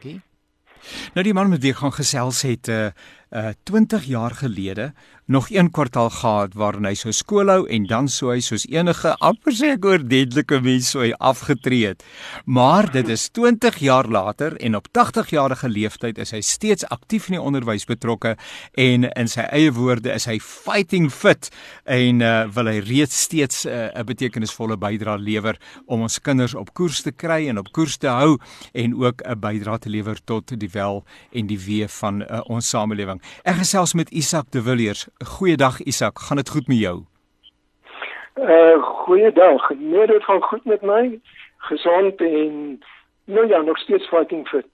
Dankie. Nou die man met wie ek gaan gesels het 'n uh, uh 20 jaar gelede nog een kwartaal gehad waarin hy so skool hou en dan sou hy soos enige amper sê ek oordentlike mens sou hy afgetree het. Maar dit is 20 jaar later en op 80 jarige leeftyd is hy steeds aktief in die onderwys betrokke en in sy eie woorde is hy fighting fit en uh, wil hy reeds steeds uh, 'n uh, betekenisvolle bydrae lewer om ons kinders op koers te kry en op koers te hou en ook 'n bydrae te lewer tot die wel en die wee van uh, ons samelewing. Ek gesels met Isak de Villiers Goeiedag Isak, gaan dit goed met jou? Uh goeiedag. Nee, dit gaan goed met my. Gesond en nou ja, nog steeds fighting fit.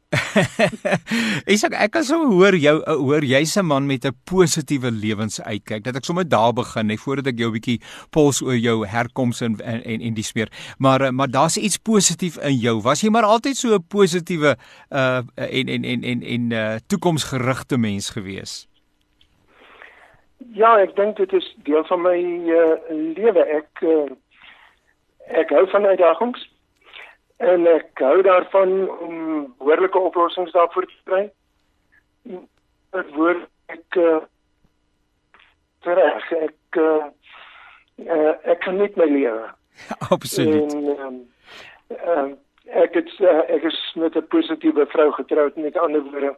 Isak, ek kan so hoor jou hoor jy's 'n man met 'n positiewe lewensuitkyk. Dat ek sommer daar begin, net voordat ek jou 'n bietjie pols oor jou herkoms en en en, en die smeer. Maar uh, maar daar's iets positief in jou. Was jy maar altyd so 'n positiewe uh en en en en en uh toekomsgerigte mens gewees? Ja, ek dink dit is deel van my uh, lewe. Ek uh, ek hou van uitdagings en ek hou daarvan om behoorlike oplossings daarvoor te kry. Dit word ek uh, reg ek uh, uh, ek kan net my lewe. Absoluut. En um, uh, ek het uh, ek is met 'n positiewe vrou getroud met ander woorde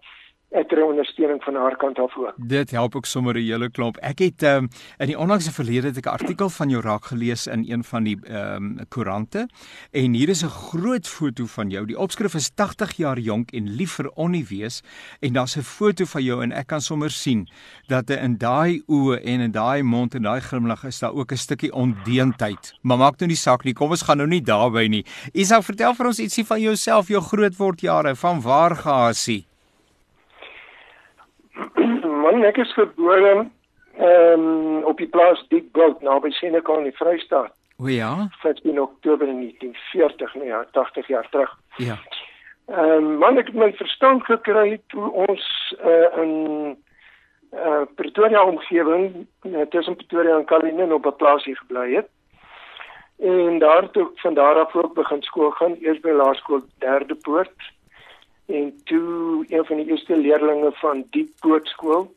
ek kry ondersteuning van haar kant af ook. Dit help ook sommer 'n hele klomp. Ek het um, in die onlangse verlede het ek 'n artikel van jou raak gelees in een van die ehm um, koerante en hier is 'n groot foto van jou. Die opskrif is 80 jaar jonk en lief vir Onnie wees en daar's 'n foto van jou en ek kan sommer sien dat in daai oë en in daai mond en daai glimlag is daar ook 'n stukkie ondeentheid. Maar maak nou nie saak nie. Kom ons gaan nou nie daarby nie. Isak, vertel vir ons ietsie van jouself, jou grootword jare, van waar gehasie? man, ek is gebore ehm um, op die plaas Diekbout naby Senekal in die Vrystaat. O ja. 15 Oktober 1940, nee, ja, 80 jaar terug. Ja. Ehm um, man, ek het my verstand gekry toe ons uh, in uh, Pretoria omgewing, uh, tussen Pretoria en Kalinin op 'n plaasie gebly het. En daar toe van daar af ook begin skool gaan, eers by laerskool Derde Poort en toe een van die eerste leerdlinge van die poortskool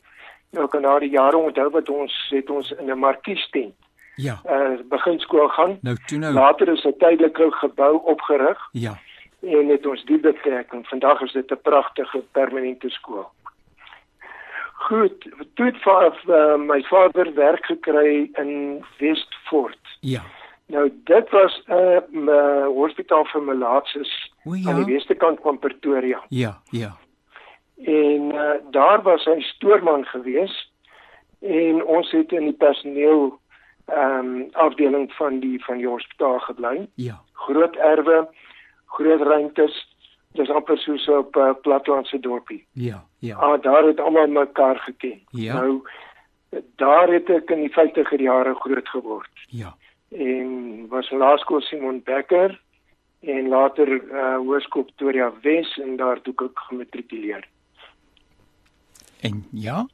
nou kan na die jare onthou wat ons het ons in 'n markies tent ja. uh, begin skool gaan. Nou toe nou. Later is 'n tydelike gebou opgerig. Ja. En het ons die betrek en vandag is dit 'n pragtige permanente skool. Goed toe het vir uh, my vader werk gekry in Westfort. Ja Nou dit was 'n uh, hospitaal vir malaatses ja? aan die weste kant van Pretoria. Ja, ja. En uh, daar was hy stoorman gewees en ons het in die personeel ehm um, afdeling van die van die hospitaal gebly. Ja. Groot erwe, groot ruimtes. Dis amper soos op 'n uh, platlandse dorpie. Ja, ja. Ah, daar het almal mekaar geken. Ja. Nou daar het ek in die 50er jare groot geword. Ja en was laerskool Simon Becker en later uh, hoërskool Pretoria Wes en daar toe ek gematrikuleer. En ja,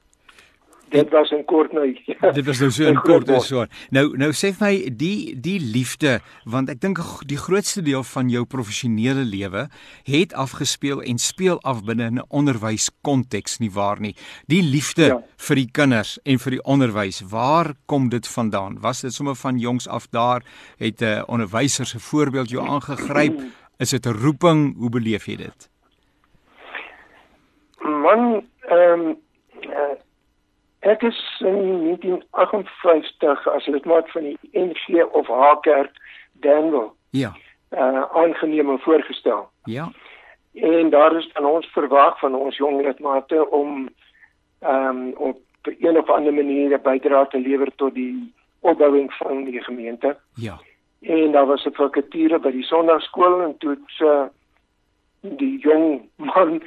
dit was 'n kort nou. Ja, dit was nou so 'n kort so. Nou nou sê vir my die die liefde want ek dink die grootste deel van jou professionele lewe het afgespeel en speel af binne 'n onderwyskonteks nie waar nie. Die liefde ja. vir die kinders en vir die onderwys, waar kom dit vandaan? Was dit sommer van jongs af daar het 'n uh, onderwyser se voorbeeld jou aangegryp? Is dit 'n roeping? Hoe beleef jy dit? Man, ehm um, Ek is in 1958 as lidmaat van die NG of Hakerk Danwil. Ja. Uh aangeneem en voorgestel. Ja. En daar is van ons verwag van ons jong lidmate om ehm um, op een of ander manier 'n bydrae te lewer tot die opbouing van die gemeente. Ja. En daar was 'n vakature by die sonnaarskool en toe uh, die jong man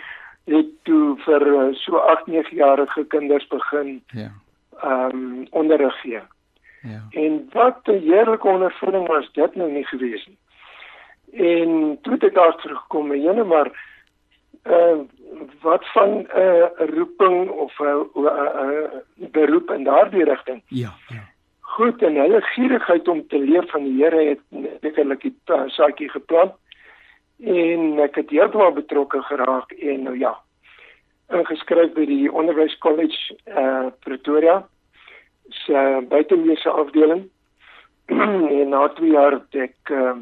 het toe vir uh, so 8, 9 jarige kinders begin ja. Ehm um, onderrig gee. Ja. En wat 'n heerlike ondervinding was dit nou nie gewees nie. En toe het ek daar teruggekom en jene maar uh wat van 'n uh, roeping of 'n uh, uh, uh, beroep in daardie rigting? Ja, ja. Goed en hulle gierigheid om te leer van die Here het sekerlik die uh, saadjie geplant en ek het heeltemal betrokke geraak en nou ja ingeskryf by die Onderwys College uh Pretoria se buitemeese afdeling en na 2 jaar het ek uh,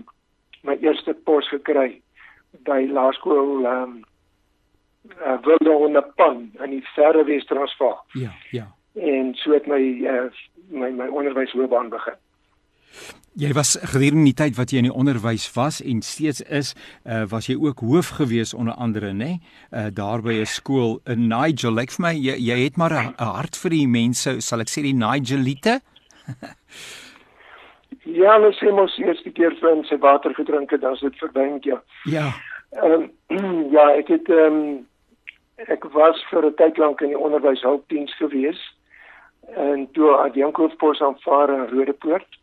my eerste pos gekry by laerskool ehm um, uh, Wilde Onderpan in die Verre Wes-Transvaal. Ja, ja. En so het my uh, my my onderwysloopbaan begin. Jy was gedurende die tyd wat jy in die onderwys was en steeds is, uh, was jy ook hoof gewees onder andere, nê? Nee? Uh daar by 'n skool in Nigel. Lyk vir my jy, jy het maar 'n hart vir die mense, sal ek sê die Nigelite. ja, hulle sê mos eers die keer vir sy water gedrink het, dan is dit verby, ja. Ja. Ehm um, ja, ek het ehm um, ek was vir 'n tyd lank in die onderwyshulpdiens gewees en toe adjunkhoofpos aanvaar in Rodepoort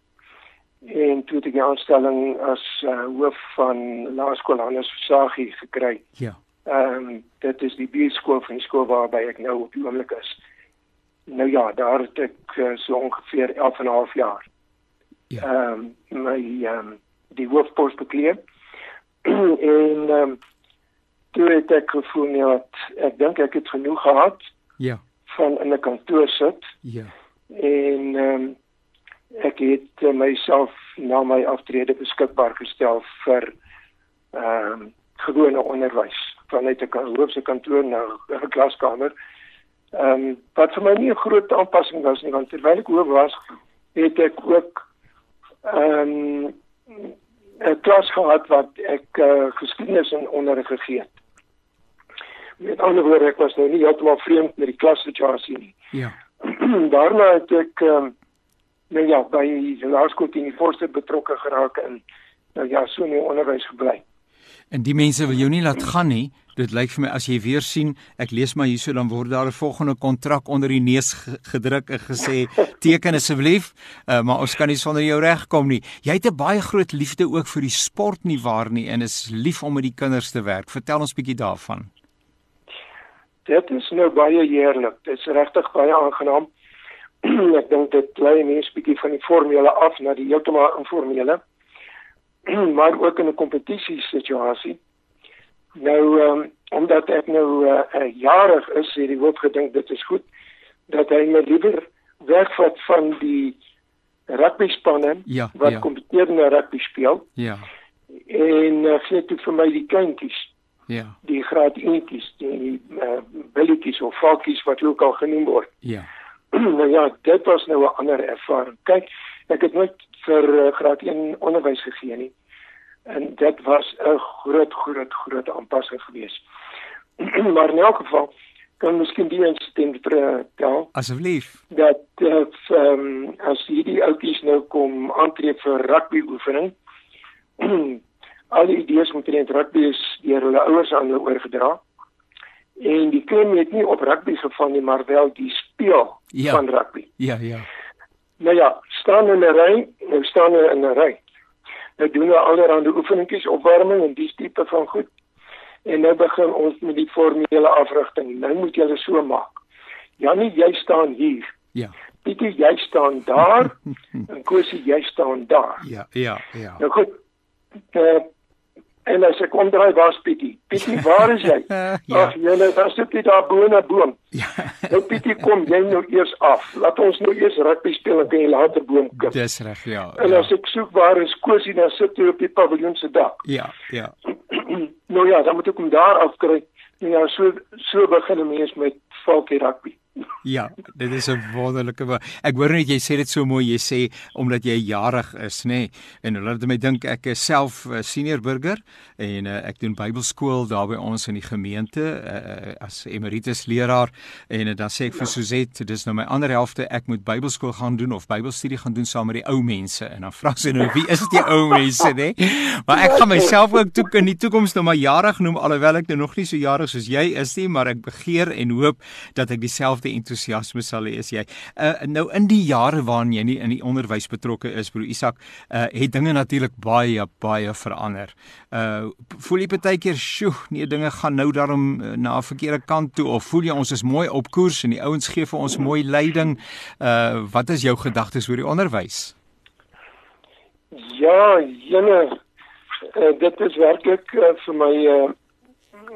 en toe het ek die aanstelling as uh, hoof van Laerskool Hannes Versagie gekry. Ja. Ehm um, dit is die buurskool van die skool waarby ek nou op die oomblik is. Nou ja, daar het ek uh, so ongeveer 11 en 'n half jaar. Ja. Ehm um, my ehm um, die hoofpos bekleed. en ehm um, toe het ek gevoel nee, wat ek dink ek het genoeg gehad. Ja. van in 'n kantoor sit. Ja. En ehm um, ek het uh, myself na my aftrede beskikbaar gestel vir ehm um, gewone onderwys vanuit 'n hoofse kantoor na 'n klaskamer. Ehm um, wat vir my nie 'n groot aanpassing was nie want terwyl ek hoof was, het ek ook ehm um, 'n klas gehad wat ek uh, geskiedenis en onderrig gegee het. Met ander woorde, ek was nou nie heeltemal vreemd met die klassituasie nie. Ja. Daarna het ek ehm um, nou ja, by die laerskool teen die voorste betrokke geraak en nou ja, so in die onderwys gebly. En die mense wil jou nie laat gaan nie. Dit lyk vir my as jy weer sien, ek lees maar hierso dan word daar 'n volgende kontrak onder die neus gedruk en gesê teken asseblief, uh, maar ons kan nie sonder jou regkom nie. Jy het 'n baie groot liefde ook vir die sport nie waar nie en is lief om met die kinders te werk. Vertel ons bietjie daarvan. Dit is nou baie heerlik. Dit is regtig baie aangenaam. ek dink dit lei mense bietjie van die formele af na die heeltemal informele maar ook in 'n kompetisie situasie. Nou um, omdat ek nou uh, uh, jarig is het die hoof gedink dit is goed dat hy my liewer wegvat van die rugby spanne ja, wat ja. kompeteer in rugby speel. Ja. En uh, gee dit vir my die kleintjies ja. Die graad 1tjies die uh, billetjies of valkies wat ook al genoem word. Ja nou ja, dit was nou 'n ander ervaring. Kyk, ek het nooit vir uh, graad 1 onderwys gegee nie. En dit was 'n groot groot groot aanpassing geweest. maar in elk geval kan miskien die insident vertel. Asseblief. Dat dat ehm um, as hierdie ouppies nou kom aantree vir rugby oefening. al die idees omtrent rugby is deur hulle ouers aan hulle oorgedra en die klem het nie op rugby geval nie maar wel die speel ja. van rugby. Ja, ja. Nou ja, staan in 'n ry, nou staan hulle in 'n ry. Nou doen hulle allerlei oefeningetjies, opwarming en die tipe van goed. En nou begin ons met die formele afrigting. Nou moet jy hulle so maak. Janie, jy staan hier. Ja. Pietie, jy staan daar. en Kosie, jy staan daar. Ja, ja, ja. Nou goed. Uh, En as ek omdraai was Pietie. Pietie, waar is jy? ja. Ag, jy lê daar sit jy daar bo in 'n boom. Ja. nou Pietie, kom jy nou eers af. Laat ons nou eers rugby speel en kan jy later boom klim. Dis reg, ja. En ja. as ek soek waar is Kosie, dan sit hy op die paviljoen se dak. Ja, ja. nou ja, dan moet ek hom daar afkry. Ja, so so begin 'n mens met valkie rugby. Ja, dit is 'n wonderlike ek hoor net jy sê dit so mooi jy sê omdat jy jarig is nê nee, en hulle laat my dink ek is self uh, senior burger en uh, ek doen Bybelskool daar by ons in die gemeente uh, as emeritus leraar en uh, dan sê ek vir Suzette dis nou my ander helfte ek moet Bybelskool gaan doen of Bybelstudie gaan doen saam met die ou mense en dan vra sy nou wie is die ou mense nê nee? maar ek gaan myself ook toe in die toekoms nou maar jarig noem alhoewel ek nou nog nie so jarig soos jy is nie maar ek begeer en hoop dat ek dieselfde dieselfde entoesiasme sal hê as jy. Uh nou in die jare waarin jy nie in die onderwys betrokke is, broer Isak, uh het dinge natuurlik baie baie verander. Uh voel jy baie keer, "Sjoe, nee, dinge gaan nou daarom uh, na 'n verkeerde kant toe of voel jy ons is mooi op koers en die ouens gee vir ons mooi leiding? Uh wat is jou gedagtes oor die onderwys?" Ja, jene uh, dit is werklik uh, vir my 'n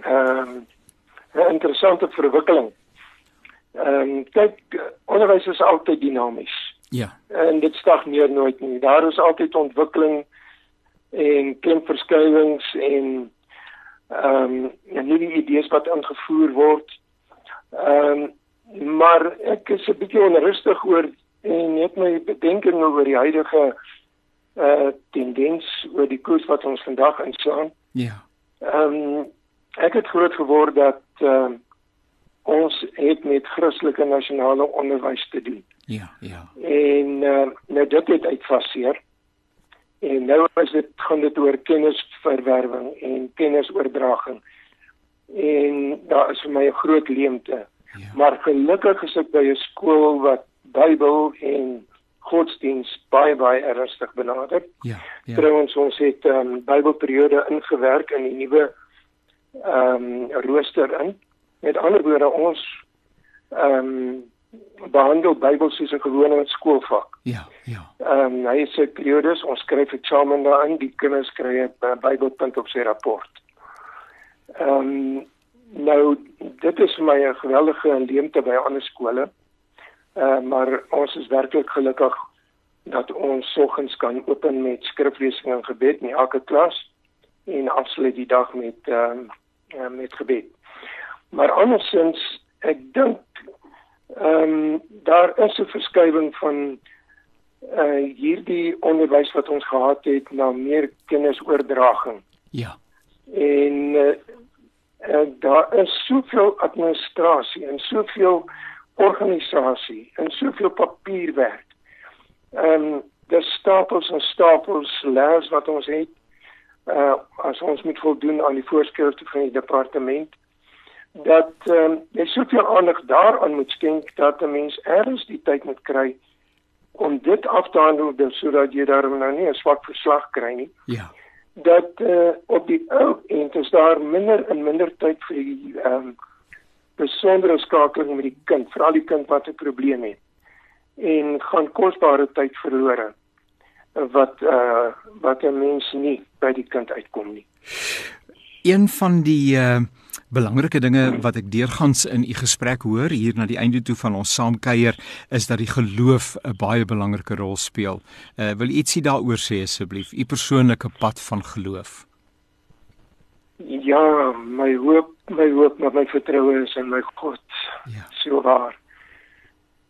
uh, um, interessante verwikkeling. Ehm um, kyk, onderwys is altyd dinamies. Ja. En dit stagneer nooit nie. Daar is altyd ontwikkeling en klemverskywings en ehm um, nuwe idees wat ingevoer word. Ehm um, maar ek is 'n bietjie onrustig oor en net my bedenking oor die huidige uh tendens oor die koers wat ons vandag inslaan. Ja. Ehm um, ek het groot geword dat ehm uh, ons het met Christelike nasionale onderwys te doen. Ja, ja. En uh, nou dit het uitfaseer. En nou is dit gaan dit oor kennisverwerwing en kennisoordraging. En daar is vir my 'n groot leemte. Ja. Maar gelukkig is ek by 'n skool wat Bybel en godsdiens baie baie ernstig benader. Ja. ja. Trouwens ons het 'n um, ehm, Bybelperiode ingewerk in die nuwe ehm um, rooster in. Met ander woorde ons ehm um, behandel Bybel soos 'n gewone skoolvak. Ja, ja. Ehm um, hy sê periodes ons skryf 'n charm daarin, die kinders kry 'n Bybelpunt op sy rapport. Ehm um, nou dit is vir my 'n geweldige leemte by ander skole. Ehm uh, maar ons is werklik gelukkig dat ons soggens kan open met skriflesing en gebed in elke klas en afsluit die dag met ehm um, met gebed. Maar andersins ek dink ehm um, daar is 'n verskywing van uh hierdie onderwys wat ons gehad het na meer kennisoordraging. Ja. En uh, uh daar is soveel administrasie en soveel organisasie en soveel papierwerk. Ehm um, daar stapels en stapels leers wat ons het uh as ons moet voldoen aan die voorskrifte van die departement dat ehm um, jy soveel aandag daaraan moet skenk dat 'n mens erns die tyd moet kry om dit af te handel sodat jy daarom nou nie 'n swak verslag kry nie. Ja. Dat uh, op die ou end is daar minder en minder tyd vir die ehm um, besondere skakeling met die kind, veral die kind wat 'n probleem het. En gaan kosbare tyd verlore wat eh uh, wat 'n mens nie by die kind uitkom nie. Een van die uh belangrike dinge wat ek deurgangs in u gesprek hoor hier na die einde toe van ons saamkuier is dat die geloof 'n baie belangrike rol speel. Uh wil ietsie daaroor sê asseblief, u persoonlike pad van geloof. Ja, my hoop, my hoop, my vertroue is in my God. Ja. So waar.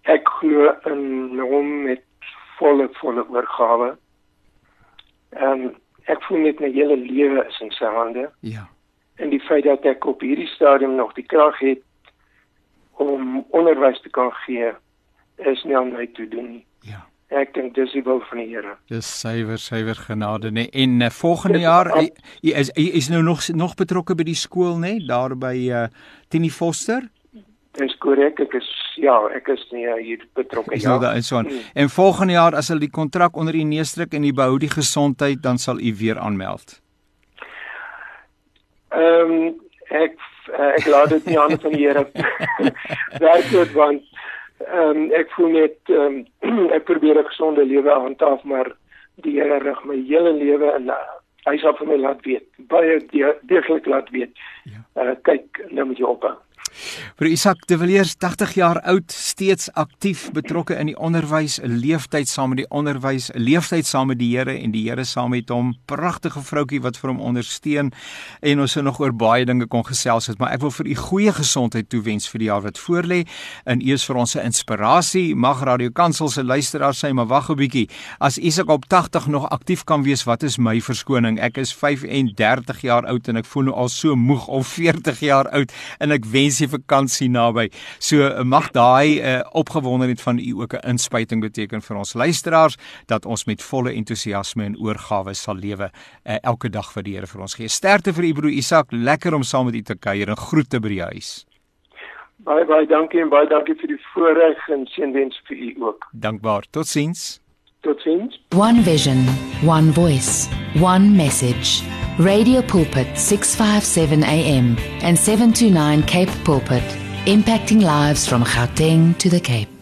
Ek glo in hom met volle volle oorgawe. En ek voel net my hele lewe is in sy hande. Ja en die feit dat ek op hierdie stadium nog die krag het om onderwys te kan gee is nie aan my toe doen nie. Ja. Ek dink dis die wil van die Here. Dis suiwer suiwer genade nê. En uh, volgende jaar jy is jy is nou nog nog betrokke by die skool nê daar by uh, Tini Foster. Dis korrek, ek is ja, ek is nie uh, hier betrokke ja. Nou daar is so. Hmm. En volgende jaar as hulle die kontrak onder u neus druk en u behou die gesondheid, dan sal u weer aanmeld. Ehm um, ek ek laat dit nie aan van die Here werk want ehm um, ek voel net ehm um, ek probeer 'n gesonde lewe handhaaf maar die Here rig my hele lewe en uh, hy sal vir my laat weet baie deeglik laat weet. Ja. Uh, kyk nou moet jy ophou. Vir Isak de Villiers, 80 jaar oud, steeds aktief betrokke in die onderwys, 'n leeftyd saam met die onderwys, 'n leeftyd saam met die Here en die Here saam met hom. Pragtige vroutjie wat vir hom ondersteun en ons sou nog oor baie dinge kon gesels het, maar ek wil vir u goeie gesondheid toewens vir die jaar wat voorlê. U is vir ons 'n inspirasie. Mag Radio Kansel se luisteraars sê, maar wag 'n bietjie. As Isak op 80 nog aktief kan wees, wat is my verskoning? Ek is 35 jaar oud en ek voel nou al so moeg of 40 jaar oud en ek wens die vakansie naby. So eh, mag daai uh, opgewondenheid van u ook 'n inspuiting beteken vir ons luisteraars dat ons met volle entoesiasme en oorgawe sal lewe uh, elke dag vir die Here vir ons gee. Sterkte vir u broer Isak, lekker om saam met u te kuier en groete by die huis. Baie baie dankie en baie dankie vir die voorreg en seënwens vir u ook. Dankbaar. Totsiens. Totsiens. One vision, one voice, one message. Radio Pulpit 657 AM and 729 Cape Pulpit, impacting lives from Gauteng to the Cape.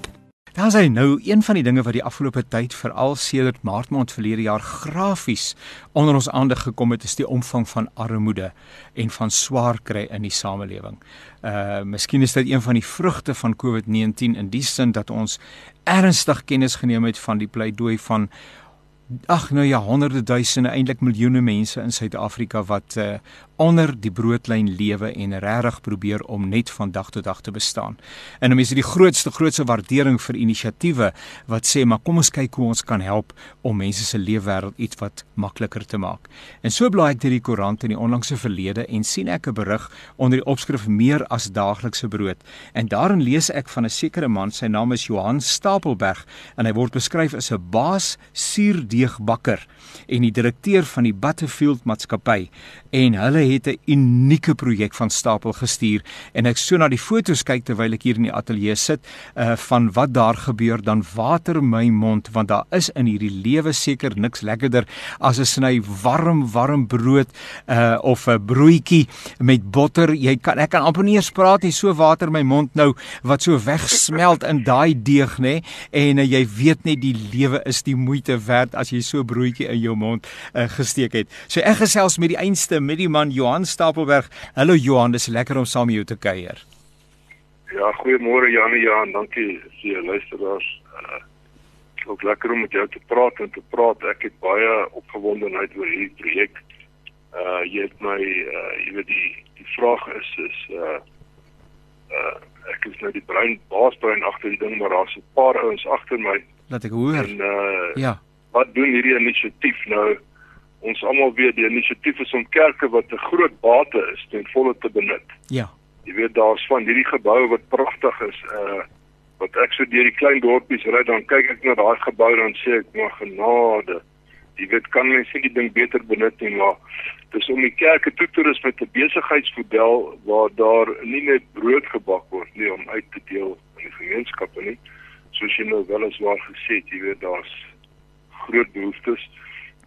Dan sê nou een van die dinge wat die afgelope tyd veral sedert Maart maand verlede jaar grafies onder ons aandag gekom het is die omvang van armoede en van swaar kry in die samelewing. Uh miskien is dit een van die vrugte van COVID-19 in die sin dat ons ernstig kennis geneem het van die pleidooi van ag nou ja honderde duisende eintlik miljoene mense in Suid-Afrika wat uh, onder die broodlyn lewe en regtig probeer om net van dag tot dag te bestaan. En is dit die grootste grootste waardering vir inisiatiewe wat sê maar kom ons kyk hoe ons kan help om mense se leefwêreld iets wat makliker te maak. En so blaai ek deur die koerant in die onlangse verlede en sien ek 'n berig onder die opskrif meer as daaglikse brood. En daarin lees ek van 'n sekere man, sy naam is Johan Stapelberg en hy word beskryf as 'n baas suurdeegbakker en die direkteur van die Butterfield maatskappy en hulle het 'n unieke projek van stapel gestuur. En ek so na die foto's kyk terwyl ek hier in die ateljee sit uh van wat daar gebeur dan water my mond want daar is in hierdie lewe seker niks lekkerder as 'n sny warm warm brood uh of 'n broodjie met botter. Jy kan ek kan amper nie eens praat nie. So water my mond nou wat so wegsmelt in daai deeg nê? En uh, jy weet net die lewe is die moeite werd as jy so broodjie in jou mond uh, gesteek het so ek gesels met die einste met die man Johan Stapelberg. Hallo Johan, dis lekker om saam met jou te kuier. Ja, goeiemôre Janie Johan, dankie vir jou luisteraars. Uh, ook lekker om met jou te praat en te praat. Ek het baie opgewondenheid oor hierdie projek. Uh jy het my uh jy weet die die vraag is is uh uh ek is nou die brein baasbrein agter die ding maar daar's 'n paar ouens agter my. Laat ek hoor. En uh ja. Wat doen hierdie inisiatief nou? ons almal weet die inisiatief is om kerke wat 'n groot bate is ten volle te benut. Ja. Jy weet daar's van hierdie geboue wat pragtig is, uh wat ek so deur die klein dorpies ry dan kyk ek na daai gebou dan sê ek maar genade. Jy weet kan mens nie die ding beter benut nie maar dis om die kerke toe te rus met 'n besigheidsmodel waar daar nie net brood gebak word nie om uit te deel aan die gemeenskappe nie. Soos jy nou wel eens waar gesê het, jy weet daar's groot behoeftes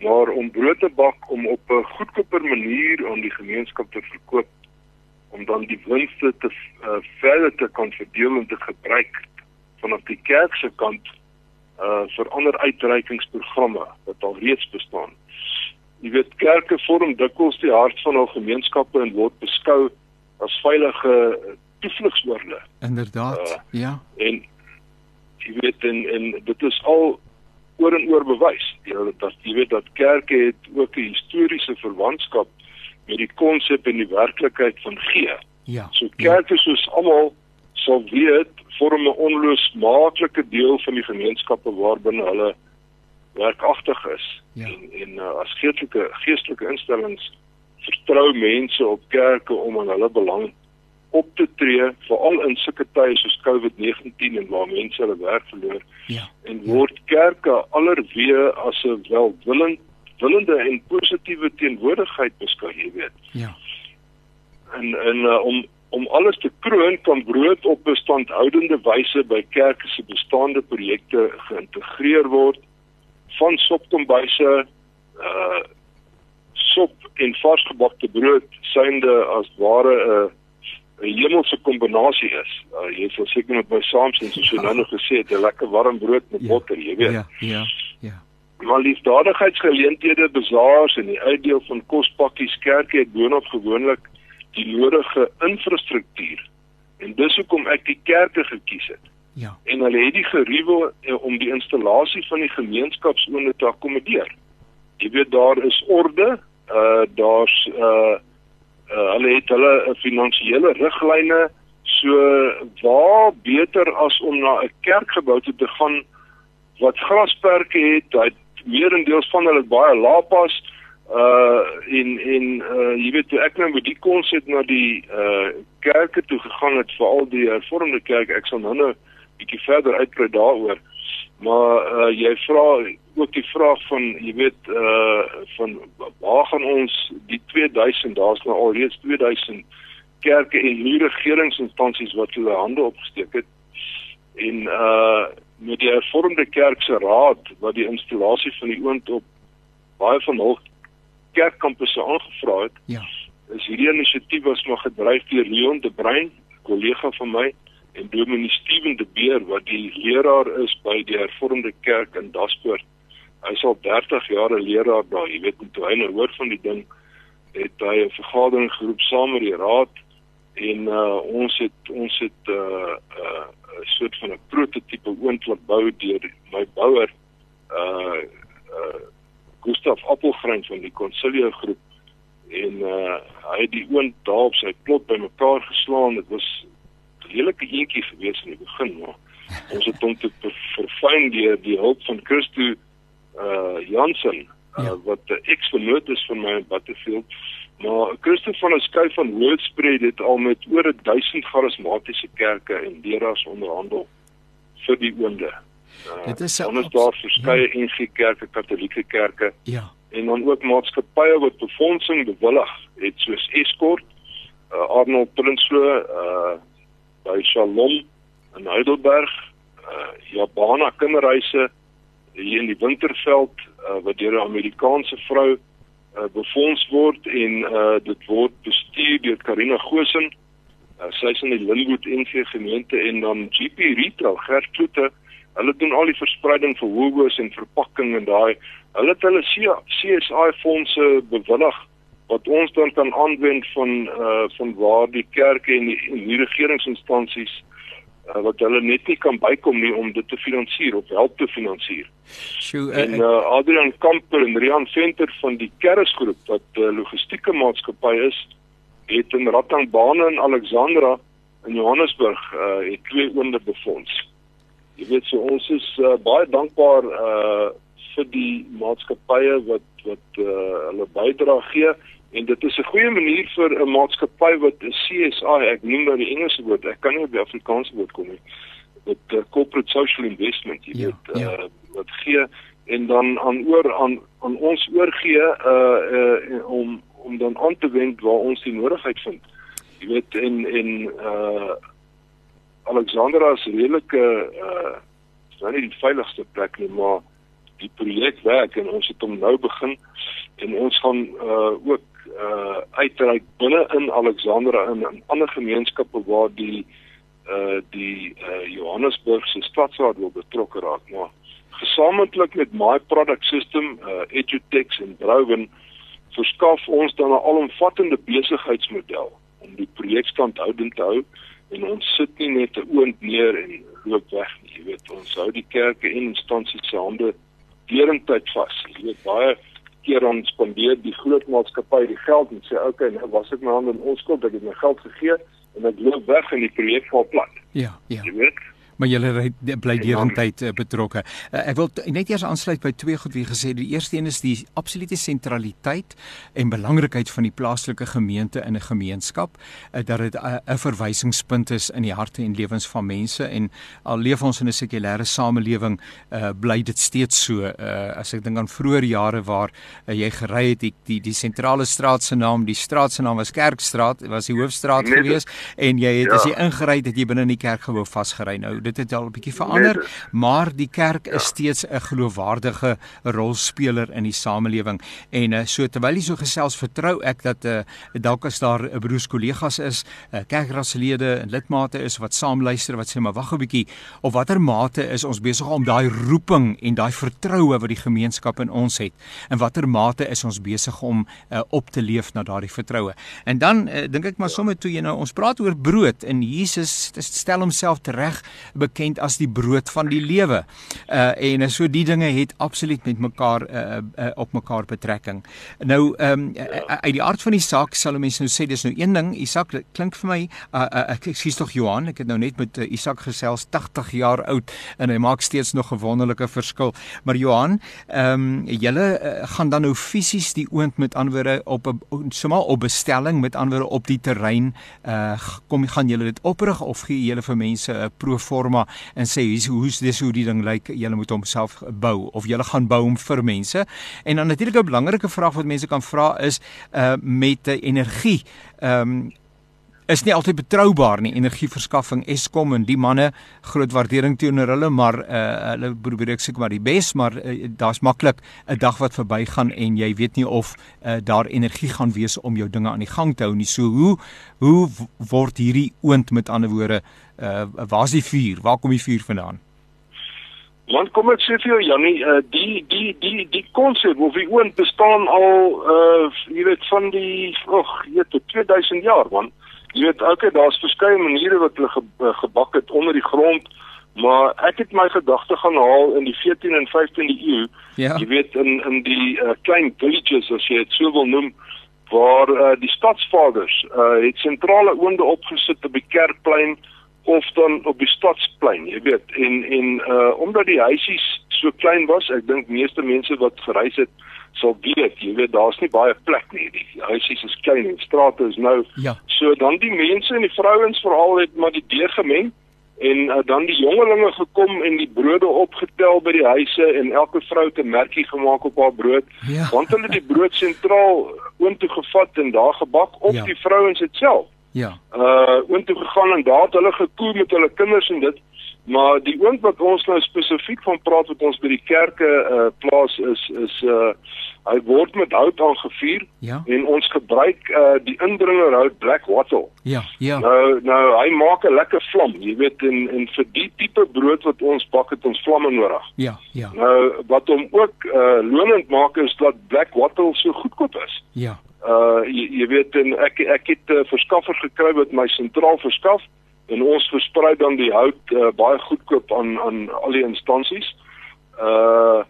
maar om brood te bak om op 'n goedkoper manier aan die gemeenskap te verkoop om dan die winste te uh, verder te kan verdeel en te gebruik vanaf die kerk se kant uh vir ander uitreikingsprogramme wat al reeds bestaan. Jy weet kerke vorm dikwels die hart van hul gemeenskappe en word beskou as veilige toevlugsoorde. Inderdaad. Uh, ja. En jy weet en en dit is al oor en oor bewys. Jy weet dat jy weet dat kerke het ook 'n historiese verwantskap met die konsep en die werklikheid van gee. Ja. So kerke ja. soos almal sal weet vorm 'n onlosmaaklike deel van die gemeenskappe waarbinne hulle werkagtig is. Ja. En en uh, as geestelike geestelike instellings vertrou mense op kerke om aan hulle belang op te tree veral in sulke tye soos COVID-19 en waar mense hulle werk verloor. Ja. En word kerke allerweë as 'n welwillend willende en positiewe teenwoordigheid beskou, jy weet. Ja. En en uh, om om alles te kroon kan brood op 'n standhoudende wyse by kerke se bestaande projekte geïntegreer word van sopkombuise uh sop en varsgebakte brood synde as ware 'n uh, 'n hemelse kombinasie is. Uh, jy sal seker met my saamstem soos jy nou nog gesê het, 'n lekker warm brood met ja, botter, jy weet. Ja, ja, ja. Maar liefdadigheidsgeleenthede, bazaars en die uitdeel van kospakkies kerke het boonop gewoonlik die nodige infrastruktuur. En dis hoekom ek die kerke gekies het. Ja. En hulle het die geriewe eh, om die installasie van die gemeenskapsone te akkommodeer. Jy weet daar is orde, uh daar's uh uh, hulle het hulle uh, finansiële riglyne so waar beter as om na 'n kerkgebou te gaan wat grasperke het, dit meerendeels van hulle baie lapas uh in in uh jy weet ek nou met die konsep na die uh kerke toe gegaan het veral die hervormde kerk ek sal nou nou bietjie verder uitbrei daaroor maar uh jy vra ook die vraag van jy weet uh van waar gaan ons die 2000 daar's nou al reeds 2000 kerke en nie regeringsinstansies wat hulle hande opgesteek het en uh met die hervormde kerk se raad wat die installasie van die oond op baie van hul kerkkampusse aangevra het ja. is hierdie inisiatief was maar gedryf deur Leon de Bruin kollega van my en Dominee Steven de Beer wat die leraar is by die Hervormde Kerk in Daspoort. Hy's al 30 jaar 'n leraar daar. Jy weet, toe hy nou hoor van die ding, het hy 'n vergadering geroep saam met die raad en uh, ons het ons het 'n uh, uh, soort van 'n prototipe laat bou deur my bouer uh uh Gustav Appelgrein van die Consilio groep en uh hy het die oond daar op sy plot bymekaar geslaan. Dit was 'n heelike eentjie gewees in die begin, maar ons het hom te verfyn deur die hulp van Christo uh Jansen uh, ja. wat 'n eksponoot is van my in Butterfield. Maar Christo van 'n skuif van Hoofspread het al met oor 1000 charismatiese kerke en deras onderhandel vir die oonde. Uh, dit is ons daar verskeie ja. NG kerke, Katolieke kerke. Ja. En dan ook maatskappye wat befondsing bewillig het soos Escort, uh, Arnold Prinsloo, uh by Shalom in Heidelberg, uh Jabana kinderreise hier in die Winterveld uh, wat deur 'n Amerikaanse vrou uh, befonds word en uh, dit word bestuur deur Karina Gosen. Uh, sy is in die Linwood NG gemeente en dan GP Retail Gert Kloete Hulle doen al die verspreiding vir Woolworths en verpakking en daai. Hulle het hulle CSI fondse bewillig wat ons dan kan aanwend van uh van waar die kerke en die, en die regeringsinstansies uh, wat hulle net nie kan bykom nie om dit te finansier of help te finansier. So uh, en uh, Adrian Kamper en Rian Venter van die Kersgroep wat 'n uh, logistieke maatskappy is, het in Ratangbane in Alexandra in Johannesburg uh het twee oonde befonds. Jy weet so ons is uh, baie dankbaar uh vir die maatskappye wat wat uh, hulle bydra gee en dit is 'n goeie manier vir 'n maatskappy wat 'n CSI, ek noem nou die Engelse woord, ek kan nie op die Afrikaanse woord kom nie. Dit uh, corporate social investment, jy ja, weet, ja. uh wat gee en dan aan oor aan aan ons oorgee uh, uh om om dan aan te wend waar ons die nodigheid vind. Jy weet en en uh Alexandra is redelike uh is nou nie die veiligste plek nie, maar die projek werk en ons het hom nou begin en ons gaan uh ook uh uitreik binne in Alexandra in, in ander gemeenskappe waar die uh die uh Johannesburg se stadsraad wil betrokke raak, maar gesamentlik met my product system uh Edutex en Brouwen verskaf ons dan 'n alomvattende besigheidsmodel om die projek standhoudend te hou en ons sit nie net 'n oond neer en loop weg nie. Jy weet ons hou die kerke en instansies se hande deurentyd vas. Jy weet baie keer ons spandeer die groot maatskappy die geld en sê okay nou was ek my hande in onskuld ek het my geld gegee en ek loop weg en die projek val plat. Ja ja. Jy weet maar julle bly deurentyd uh, betrokke. Uh, ek wil net eers aansluit by twee goed wie gesê die eerste een is die absolute sentraliteit en belangrikheid van die plaaslike gemeente in 'n gemeenskap uh, dat dit 'n uh, verwysingspunt is in die harte en lewens van mense en al leef ons in 'n sekulêre samelewing uh, bly dit steeds so. Uh, as ek dink aan vroeë jare waar uh, jy gery het die die, die sentrale straat se naam die straat se naam was Kerkstraat was die hoofstraat gewees en jy het ja. as jy ingery het jy binne in die kerk gewou vasgery. Nou dit het al 'n bietjie verander, nee, maar die kerk is ja. steeds 'n geloofwaardige rolspeler in die samelewing. En uh, so terwyl jy so gesels, vertrou ek dat uh, dalk as daar 'n uh, broers kollegas is, uh, kerkraadslede en lidmate is wat saam luister wat sê maar wag 'n bietjie, of watter mate is ons besig om daai roeping en daai vertroue wat die gemeenskap in ons het, en watter mate is ons besig om uh, op te leef na daardie vertroue. En dan uh, dink ek maar sommer toe jy nou ons praat oor brood en Jesus stel homself tereg bekend as die brood van die lewe. Uh en so die dinge het absoluut met mekaar uh, uh op mekaar betrekking. Nou ehm um, ja. uit die aard van die saak sal mense nou sê dis nou een ding, Isak klink vir my uh, uh ek skuis tog Johan, ek het nou net met uh, Isak gesels 80 jaar oud en hy maak steeds nog 'n wonderlike verskil. Maar Johan, ehm um, julle uh, gaan dan nou fisies die oond met anderwoorde op 'n sommer op bestelling met anderwoorde op die terrein uh kom gaan julle dit oprig of gee julle vir mense 'n pro forma en sê hier's hoe's dis hoe die ding lyk jy moet homself bou of jy gaan bou hom vir mense en dan natuurlik 'n belangrike vraag wat mense kan vra is uh met energie ehm um, is nie altyd betroubaar nie. Energieverskaffing Eskom en die manne groot waardering teenoor hulle, maar uh, hulle probeer ek seker maar die bes, maar uh, daar's maklik 'n dag wat verbygaan en jy weet nie of uh, daar energie gaan wees om jou dinge aan die gang te hou nie. So hoe hoe word hierdie oond met ander woorde uh waar's die vuur? Waar kom die vuur vandaan? Want kom ek sê vir jou Jannie, uh, die die die die konsep of die oond bestaan al uh jy weet van die ag, jy weet 2000 jaar man. Jy weet ook okay, daar's verskeie maniere wat hulle ge, uh, gebak het onder die grond, maar ek het my gedagte gaan haal in die 14 en 15de eeu. Ja. Jy weet in in die uh, klein villages as jy dit sou wil noem waar uh, die stadsvaders uh het sentrale oonde opgesit op die kerkplein of dan op die stadsplein, jy weet, en en uh omdat die huisies so klein was, ek dink meeste mense wat gereis het sal weet, jy weet, daar's nie baie plek nie. Die huisies is klein en strate is nou. Ja. So dan die mense en die vrouens veral het maar die deur gemeng en uh, dan die jongelinge gekom en die brode opgetel by die huise en elke vrou het 'n merkie gemaak op haar brood. Ja. Want hulle het die brood sentraal oontoe gevat en daar gebak op ja. die vrouens self. Ja. Uh oontoe gegaan en daar het hulle gekoer met hulle kinders en dit. Maar die oond wat ons nou spesifiek van praat wat ons by die kerke uh plaas is is uh hy word met hout aangevuur ja. en ons gebruik uh die indringer hout black wattle. Ja, ja. Nou nou hy maak 'n lekker vlam, jy weet en en vir die tipe brood wat ons bak het ons vlamme nodig. Ja, ja. Nou wat hom ook uh lonend maak is dat black wattle so goedkoop is. Ja uh jy, jy weet en ek ek het 'n uh, verskaffer gekry wat my sentraal verskaf en ons versprei dan die hout uh, baie goedkoop aan aan al die instansies. Uh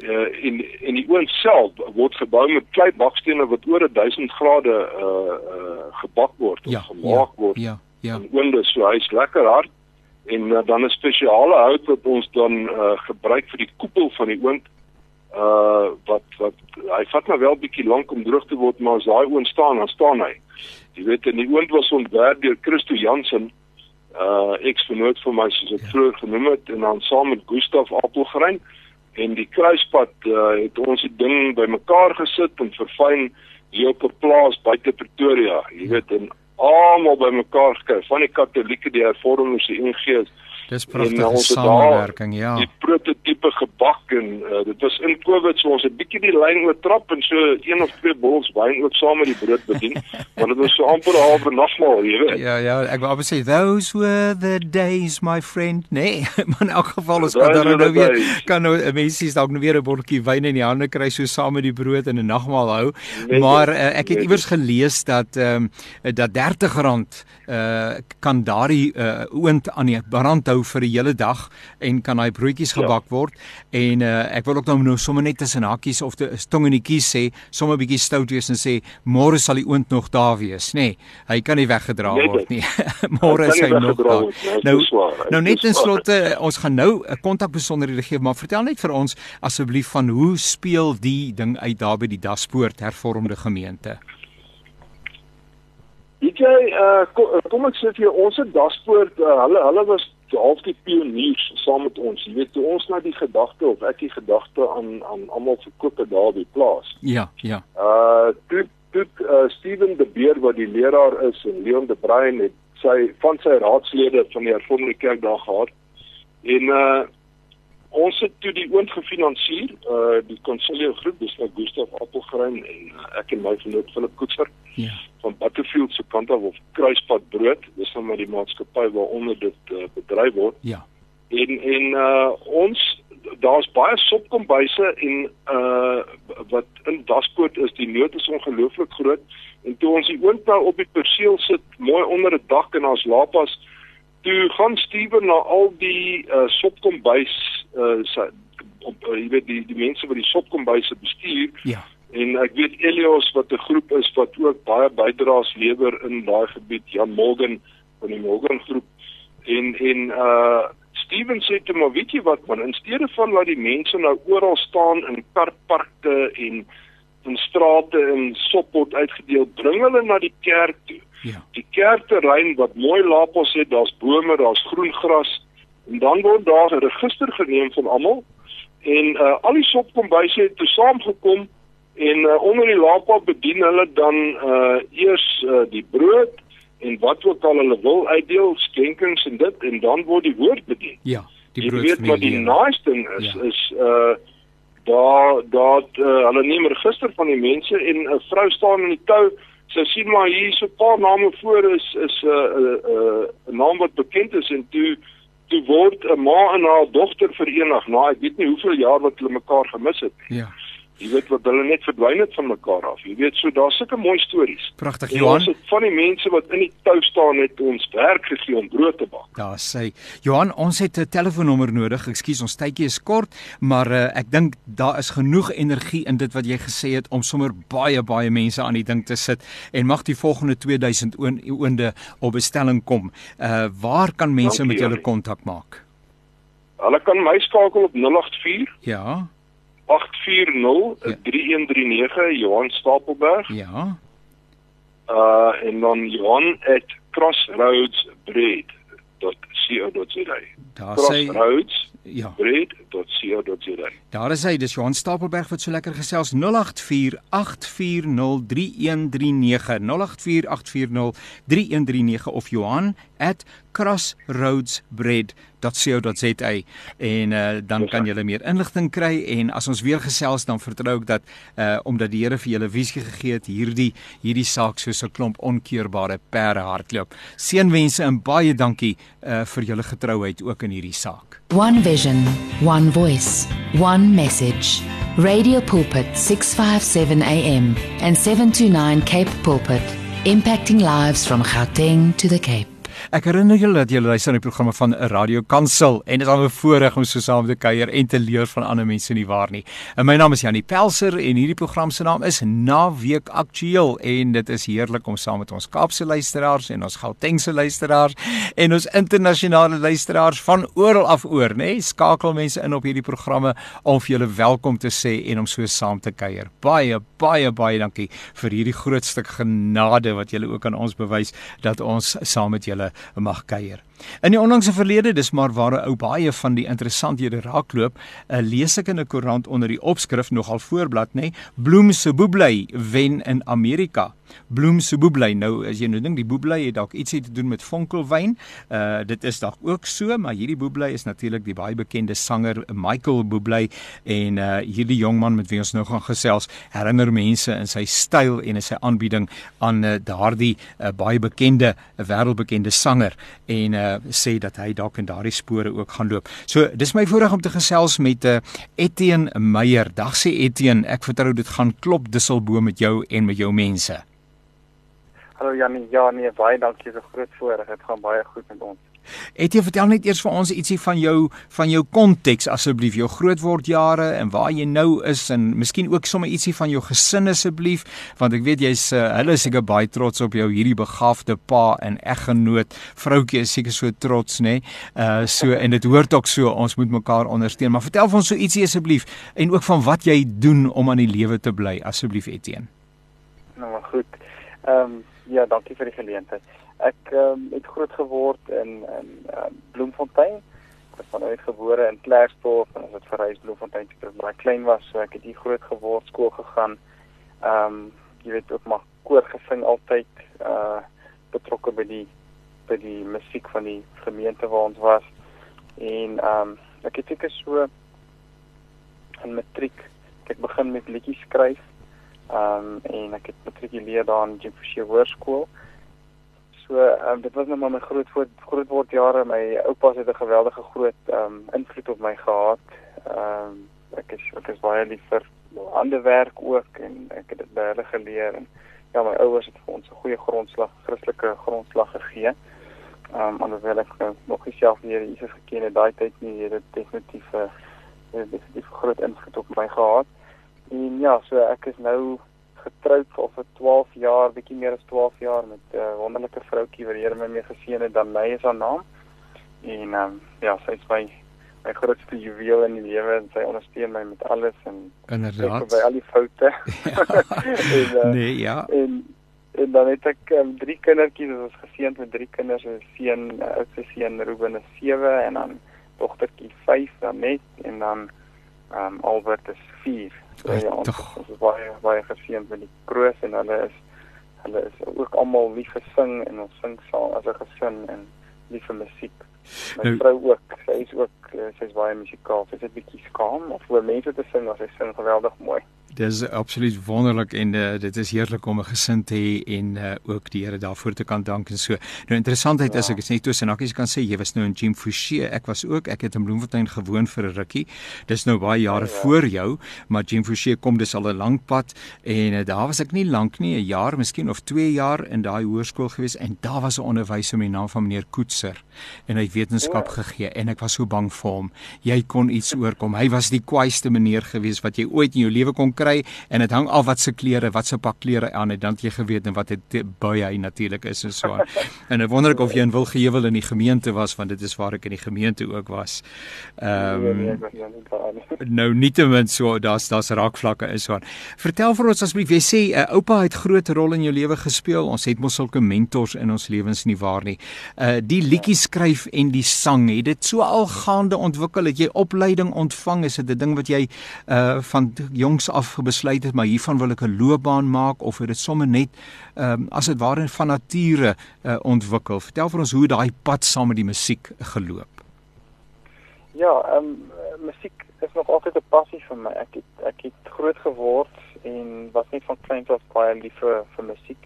uh in in die oond self word gebou met klei bakstene wat oor 1000 grade uh uh gebak word of ja, gemaak ja, word. Ja, ja. En oonde so hy's lekker hard en uh, dan 'n spesiale hout wat ons dan uh gebruik vir die koepel van die oond uh wat wat hy vat nou wel bietjie lank om droog te word maar as daai oond staan dan staan hy. Jy weet in die oond was ontwerp deur Christo Jansen uh eksponeer vir my soos ek ja. vroeër genoem het en dan saam met Gustaf Appelgrein en die kruispad uh, het ons die ding bymekaar gesit en verfyn hier op 'n plaas buite Pretoria. Jy weet en almal bymekaar gekry van die katolieke die hervormers die NG Dis pragtige samewerking, ja. Die prototipe gebak en uh, dit was in Covid so ons het bietjie die lyn oortrap en so een of twee bols wyn ook saam met die brood bedien, want dit was so amper 'n halwe nagmaal, jy weet. Ja, ja, ek wou sê those were the days my friend. Nee, maar in elk geval is kan daar nou weer days. kan nou mense dalk nou weer 'n botteltjie wyn in die hande kry so saam met die brood en 'n nagmaal hou. Net maar uh, ek het iewers gelees dat ehm um, dat R30 uh kan daardie uh oond aan die brand hou vir 'n hele dag en kan daai broodjies ja. gebak ja. word. En uh, ek wil ook nou nou sommer net tussen hakkies of die tong in die kies sê sommer bietjie stout wees en sê môre sal die oond nog daar wees. Nê nee, hy kan nie weggedra nee, word nie. Môre is hy nog daar. nee, nou nou net in slotte ons gaan nou 'n kontak besonderhede gee maar vertel net vir ons asseblief van hoe speel die ding uit daar by die Daspoort hervormde gemeente Dit jy uh kom ek sê vir jou ons het Daspoort uh, hulle hulle was half die pioniers saam met ons. Jy weet, toe ons na die gedagte of ek die gedagte aan aan almal verkoop het daar by plaas. Ja, ja. Uh toe toe uh, Steven de Beer wat die leraar is en Leon de Bruin het sy van sy raadslede van die hervormde kerk daar gehad. En uh ons het toe die oond gefinansier, uh die Consilio groep, dis nou Gustaf Appelgrein en uh, ek en my vriend Philip Koetser. Ja. Van Butterfield se kant af of Kruispad Brood, dis nou maar die maatskappy waaronder dit uh, bedryf word. Ja. En en uh ons daar's baie sopkombuise en uh wat in Daspoort is, die nood is ongelooflik groot. En toe ons die oond nou op die perseel sit, mooi onder 'n dak en ons lapas toe gaan Steven na al die uh, sopkombuis uh, sy, op uh, jy weet die die mense wat die sopkombuise bestuur. Ja. En ek weet Elios wat 'n groep is wat ook baie bydraes lewer in daai gebied Jan Morgan van die Morgan groep. En en uh Steven sê toe maar weet jy wat man? In steede van dat die mense nou oral staan in karparke en in strate en sop word uitgedeel bring hulle na die kerk toe. Ja. Die kerkterrein wat mooi lapos het, daar's bome, daar's groen gras en dan word daar 'n register geneem van almal en uh, al die sopkombuise het saamgekom en uh, onder die lapa bedien hulle dan uh, eers uh, die brood en wat ook al hulle wil uitdeel, skenkings en dit en dan word die woord bedien. Ja, die Jy brood weet van wat die lewe. nice ding is Ja. ja. is uh daar daar uh, hulle neem register van die mense en 'n vrou staan in die tou sy sien maar hier so 'n paar name voor is is 'n uh, 'n uh, uh, 'n naam wat bekend is en toe toe word 'n ma en haar dogter verenig na ek weet nie hoeveel jaar wat hulle mekaar gemis het nie. Ja. Jy weet wat hulle net verdwyn het van mekaar af. Jy weet so daar's sulke mooi stories. Pragtig Johan. ons het van die mense wat in die tou staan het ons werk gegee om brood te bak. Daar sê Johan, ons het 'n telefoonnommer nodig. Ekskuus, ons tydjie is kort, maar uh, ek dink daar is genoeg energie in dit wat jy gesê het om sommer baie baie mense aan die ding te sit en mag die volgende 2000 oon- oonde op bestelling kom. Uh waar kan mense Dankie, met julle kontak maak? Hulle kan my skakel op 084 Ja. 840 3139 Johan Stapelberg. Ja. uh en dan Johan at crossroadsbread.co.za Daar sê crossroads ja. bread.co.za Daar is hy, dis Johan Stapelberg wat so lekker gesels. 0848403139 0848403139 of Johan crossroadsbread.co.za en uh, dan kan jy meer inligting kry en as ons weer gesels dan vertrou ek dat uh, omdat die Here vir julle visie gegee het hierdie hierdie saak soos 'n klomp onkeurbare perde hardloop. Seënwense en baie dankie uh, vir julle getrouheid ook in hierdie saak. One vision, one voice, one message. Radio Pulpit 657 AM and 729 Cape Pulpit, impacting lives from Gauteng to the Cape. Ek herinner julle dat julle luister na die programme van 'n Radio Kansel en dit is al 'n voorreg om so saam te kuier en te leer van ander mense nie waar nie. En my naam is Janie Pelser en hierdie program se naam is Naweek Aktueel en dit is heerlik om saam met ons Kaapse luisteraars en ons Gautengse luisteraars en ons internasionale luisteraars van oral af oor, nê? Skakel mense in op hierdie programme om vir julle welkom te sê en om so saam te kuier. Baie baie baie dankie vir hierdie groot stuk genade wat julle ook aan ons bewys dat ons saam met julle mag kuier. In die onlangse verlede, dis maar waar 'n ou baie van die interessanthede raakloop, uh, lees ek in 'n koerant onder die opskrif nogal voorblad nê, nee, Bloem se boeblei wen in Amerika. Bloem se boeblei. Nou as jy nou dink die boeblei het dalk ietsie te doen met vonkelwyn. Uh dit is dalk ook so, maar hierdie boeblei is natuurlik die baie bekende sanger Michael Boeblei en uh hierdie jong man met wie ons nou gaan gesels, herinner mense in sy styl en in sy aanbieding aan uh, daardie uh, baie bekende, uh, wêreldbekende sanger en uh sê dat hy dalk in daardie spore ook gaan loop. So dis my voorreg om te gesels met uh Etienne Meyer. Dag sê Etienne, ek vertrou dit gaan klop disselbo met jou en met jou mense. Hallo Janie, ja nee, baie dankie vir groot voorreg. Dit gaan baie goed met ons. Etienne, vertel net eers vir ons ietsie van jou van jou konteks asseblief, jou grootwordjare en waar jy nou is en miskien ook sommer ietsie van jou gesin asseblief, want ek weet jy's uh, hulle is seker baie trots op jou hierdie begaafde pa en eggenoot. Vroutjie is seker so trots, nê? Nee? Uh so en dit hoort ook so, ons moet mekaar ondersteun. Maar vertel vir ons so ietsie asseblief en ook van wat jy doen om aan die lewe te bly asseblief Etienne. Nou maar goed. Ehm um, ja, dankie vir die geleentheid. Ek um, het groot geword in in um, Bloemfontein. Ek is vanuit gebore in Klerksdorp en ons het verhuis Bloemfontein toe terwyl ek klein was, so ek het hier groot geword, skool gegaan. Ehm um, jy weet ook maar koor gesing altyd uh betrokke by die by die musiek van die gemeente waar ons was. En ehm um, ek het seker so in matriek ek begin met liedjies skryf. Ehm um, en ek het matrikuleer daar in Jefferson Hoërskool. So ehm um, dit was nou maar my groot voort, groot word jare. My oupa het 'n geweldige groot ehm um, invloed op my gehad. Ehm um, ek is ek is baie lief vir ander werk ook en ek het dit hulle geleer en ja, my ouers het vir ons 'n goeie grondslag, Christelike grondslag gegee. Ehm um, alhoewel ek uh, nog nie self Here Jesus geken het daai tyd nie, het dit definitief 'n uh, definitief groot invloed op my gehad. En ja, so ek is nou getroud al vir 12 jaar, bietjie meer as 12 jaar met 'n uh, wonderlike vroutjie wat die Here my mee geseën het, dan lei is haar naam. En ehm um, ja, sy is my my grootste juweel in die lewe en sy ondersteun my met alles en Inderdaad. by al die foute. en, uh, nee, ja. En en dan het ek um, drie kindertjies, ons is geseënd met drie kinders, 'n seun, 'n oudste seun Ruben is 7 en dan dogtertjie 5 dan net en dan ehm um, Albert is 4. So, ja, ons, ons is baie baie geseënd met die kroos en hulle is hulle is ook almal lief vir sing en ons sing saam as 'n gesin en lief vir musiek. My nou, vrou ook, sy is ook sy is baie musikaal. Sy is 'n bietjie skaam of vir mense te sing, sy sing geweldig mooi. Dis absoluut wonderlik en uh, dit is heerlik om 'n gesin te hê en uh, ook die Here daarvoor te kan dank en so. Nou interessantheid ja. is ek is net toe Senakies kan sê jy was nou in Jim Fouché, ek was ook, ek het in Bloemfontein gewoon vir 'n rukkie. Dis nou baie jare ja, ja. voor jou, maar Jim Fouché kom dis al 'n lang pad en uh, daar was ek nie lank nie, 'n jaar miskien of 2 jaar in daai hoërskool gewees en daar was 'n onderwyser met die naam van meneer Koetser en hy het wetenskap ja. gegee en ek was so bang vir hom. Jy kon iets oorkom. Hy was die kwaaiste meneer gewees wat jy ooit in jou lewe kon kry en dit hang af wat se klere, wat se pak klere aan het, dan het jy geweet en wat het baie hy natuurlik is en so aan. en ek wonder ek of jy in Wilgewel in die gemeente was want dit is waar ek in die gemeente ook was. Ehm um, Nou nietemin so daar's daar's raakvlakke is so aan. Vertel vir ons asseblief, jy sê 'n uh, oupa het groot rol in jou lewe gespeel. Ons het mos sulke mentors in ons lewens nie waar nie. Uh die liedjie skryf en die sang, het dit so al gaande ontwikkel? Het jy opleiding ontvang? Is dit 'n ding wat jy uh van jongs af besluit het maar hiervan wil ek 'n loopbaan maak of het dit sommer net um, as dit ware van nature uh, ontwikkel. Vertel vir ons hoe daai pad saam met die musiek geloop. Ja, ehm um, musiek is nog altyd 'n passie vir my. Ek het ek het groot geword en was net van kleins af baie lief vir vir musiek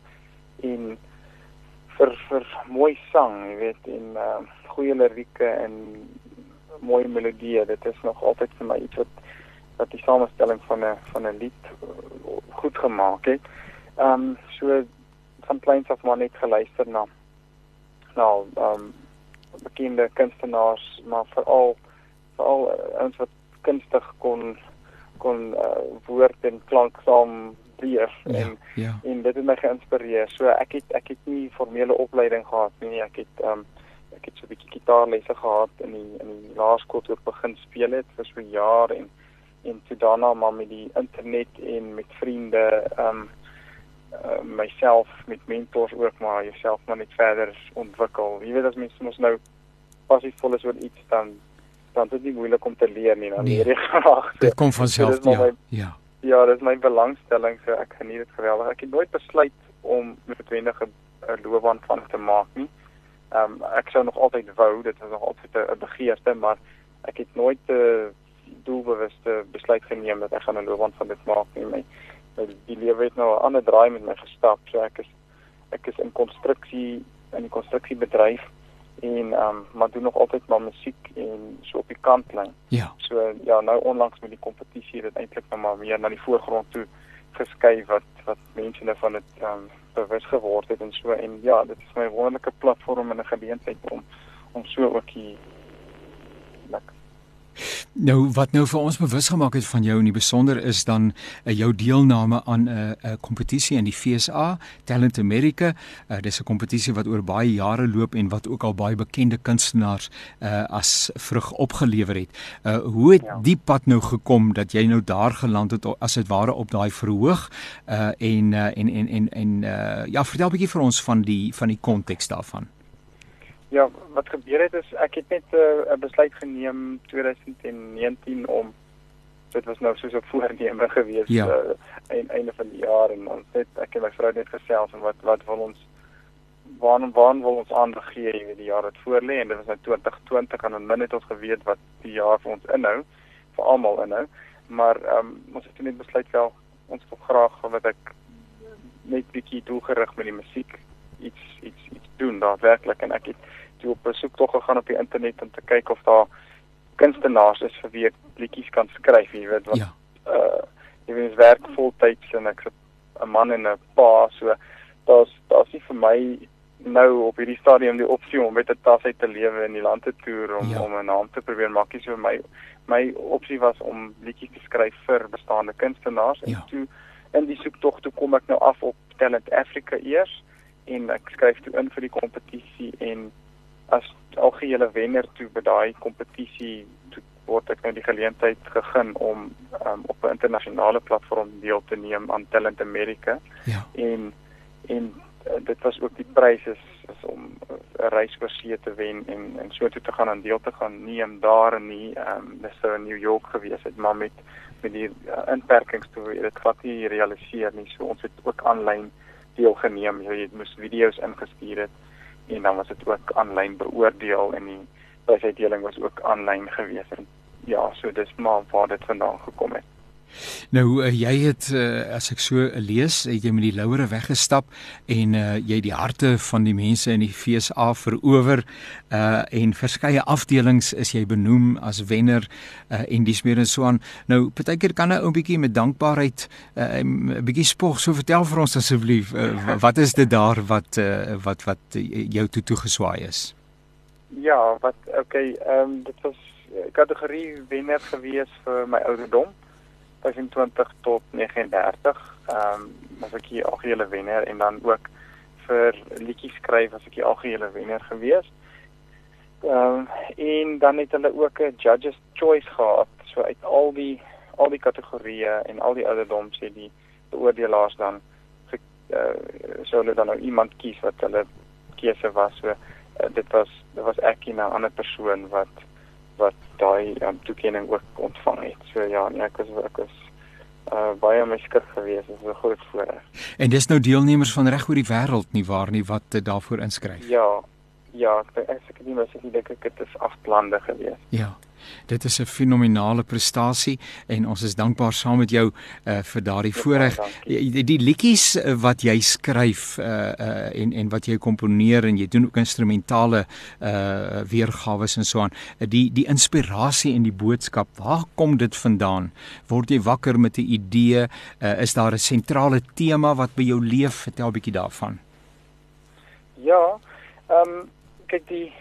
en vir vir mooi sang, jy weet, en ehm uh, goeie lirieke en mooi melodieë. Dit is nog altyd vir my iets wat wat die samestelling van 'n van 'n lied uh, goed gemaak het. Ehm um, so van kleins af maar net geluister na nou ehm um, bekende kunstenaars, maar veral veral uh, ons wat kunstig kon kon uh, woord en klank saam weer ja, en ja. en dit het my geïnspireer. So ek het ek het nie formele opleiding gehad nie. Ek het ehm um, ek het so 'n bietjie gitaarlesse gehad in die in die laerskool toe ek begin speel het vir so 'n jaar en en toe daarna maar met die internet en met vriende ehm um, uh, myself met mentors ook maar jouself maar net verder ontwikkel. Jy weet as mens mos nou passievol is oor iets dan dan is dit nie moeilik om te leer nie dan leer jy graag. Dit kom van self so, ja. My, ja. Ja, dit is my belangstelling so ek geniet dit geweldig. Ek het nooit besluit om 'n vertwendige loopbaan van te maak nie. Ehm um, ek sou nog altyd wou, dit was nog altyd 'n begeerte, maar ek het nooit 'n uh, doelbewuste besluit geneem dat ek gaan 'n loopbaan van dit maak nie. My, my die lewe het nou 'n ander draai met my gestap. So ek is ek is in konstruksie in die konstruksiebedryf en ehm um, maar doen nog altyd maar musiek en so op die kantlyn. Ja. So ja, nou onlangs met die kompetisie het dit eintlik nou maar meer na die voorgrond toe geskuif wat wat mense nou van dit ehm um, bewus geword het en so en ja, dit is my wonderlike platform en 'n geleentheid om om so ook hier Nou wat nou vir ons bewus gemaak het van jou in die besonder is dan uh, jou deelname aan 'n uh, 'n uh, kompetisie in die FSA Talent America. Uh, dis 'n kompetisie wat oor baie jare loop en wat ook al baie bekende kunstenaars uh, as vrug opgelewer het. Uh, hoe het ja. die pad nou gekom dat jy nou daar geland het as dit ware op daai verhoog uh, en, uh, en en en en uh, ja, vertel 'n bietjie vir ons van die van die konteks daarvan. Ja, wat gebeur het is ek het net 'n uh, besluit geneem 2019 om dit was nou soos 'n voorneme gewees ja. uh, een einde van die jaar en ons het ek en my vrou net gesels en wat wat wil ons waar waar wil ons aandag gee in die jaar wat voorlê en dit was nou 2020 en dan min het ons geweet wat die jaar vir ons inhou vir almal inhou maar um, ons het net besluit wel ons wil graag wat ek net bietjie doelgerig met die musiek iets iets doen daadwerklik en ek het toe op besoek tog gegaan op die internet om te kyk of daar kunstenaars is vir wie ek liedjies kan skryf, jy weet wat. Ja. Uh jy weet werk voltyds en ek's 'n man en 'n pa, so daar's daar's nie vir my nou op hierdie stadium die opsie om met 'n tas uit te lewe in die land te toer om ja. om 'n naam te probeer maak. Dis vir my my opsie was om liedjies te skryf vir bestaande kunstenaars en ja. toe in die soektog toe kom ek nou af op Talent Africa eers en ek skryf toe in vir die kompetisie en as algehele wenner toe by daai kompetisie word ek nou die geleentheid gegee om um, op 'n internasionale platform deel te neem aan Talent America. Ja. En en uh, dit was ook die prys is, is om 'n uh, reis oor see te wen en en so toe te gaan aan deel te gaan neem daar in nie ehm um, dis so in New York gewees het maar met met die uh, inperkings toe dit glad nie realiseer nie. So ons het ook aanlyn deelgeneem. Jy moes video's ingestuur het en dan was dit ook aanlyn beoordeel en die prysuitdeling was ook aanlyn gewees en ja, so dis maar waar dit vandaan gekom het. Nou uh, jy het uh, as ek so lees, het jy met die louere weggestap en uh, jy die harte van die mense in die FSA verower uh en verskeie afdelings is jy benoem as wenner uh, en dis meer en so aan. Nou partykeer kan 'n ou bietjie met dankbaarheid 'n uh, bietjie spog. So vertel vir ons asseblief, uh, wat is dit daar wat uh, wat wat jou toe toegeswaai is? Ja, wat okay, ehm um, dit was kategorie wenner gewees vir my ouderdom 25 tot 39. Ehm um, as ek hier algehele wenner en dan ook vir liedjies skryf as ek die algehele wenner gewees. Ehm um, en dan het hulle ook 'n judges choice gehad. So uit al die al die kategorieë en al die ouderdom sê die beoordelaars dan uh, sou hulle dan nou iemand kies wat hulle keuse was. So uh, dit was dit was ek en 'n ander persoon wat wat daai um, toekenning ook ontvang het. So ja, nee, ek was ek was uh, baie meskik geweest. Dit was 'n groot voorreg. En dis nou deelnemers van reg oor die wêreld nie waar nie wat uh, daarvoor inskryf. Ja. Ja, ek ek ek nie mis ek dink ek dit is afblande geweest. Ja. Dit is 'n fenominale prestasie en ons is dankbaar saam met jou uh, vir daardie ja, voorreg. Die, die liedjies uh, wat jy skryf uh, uh, en en wat jy komponeer en jy doen ook instrumentale uh, weergawe en so aan. Die die inspirasie en die boodskap, waar kom dit vandaan? Word jy wakker met 'n idee? Uh, is daar 'n sentrale tema wat by jou leef? Vertel 'n bietjie daarvan. Ja. Ehm um, kyk die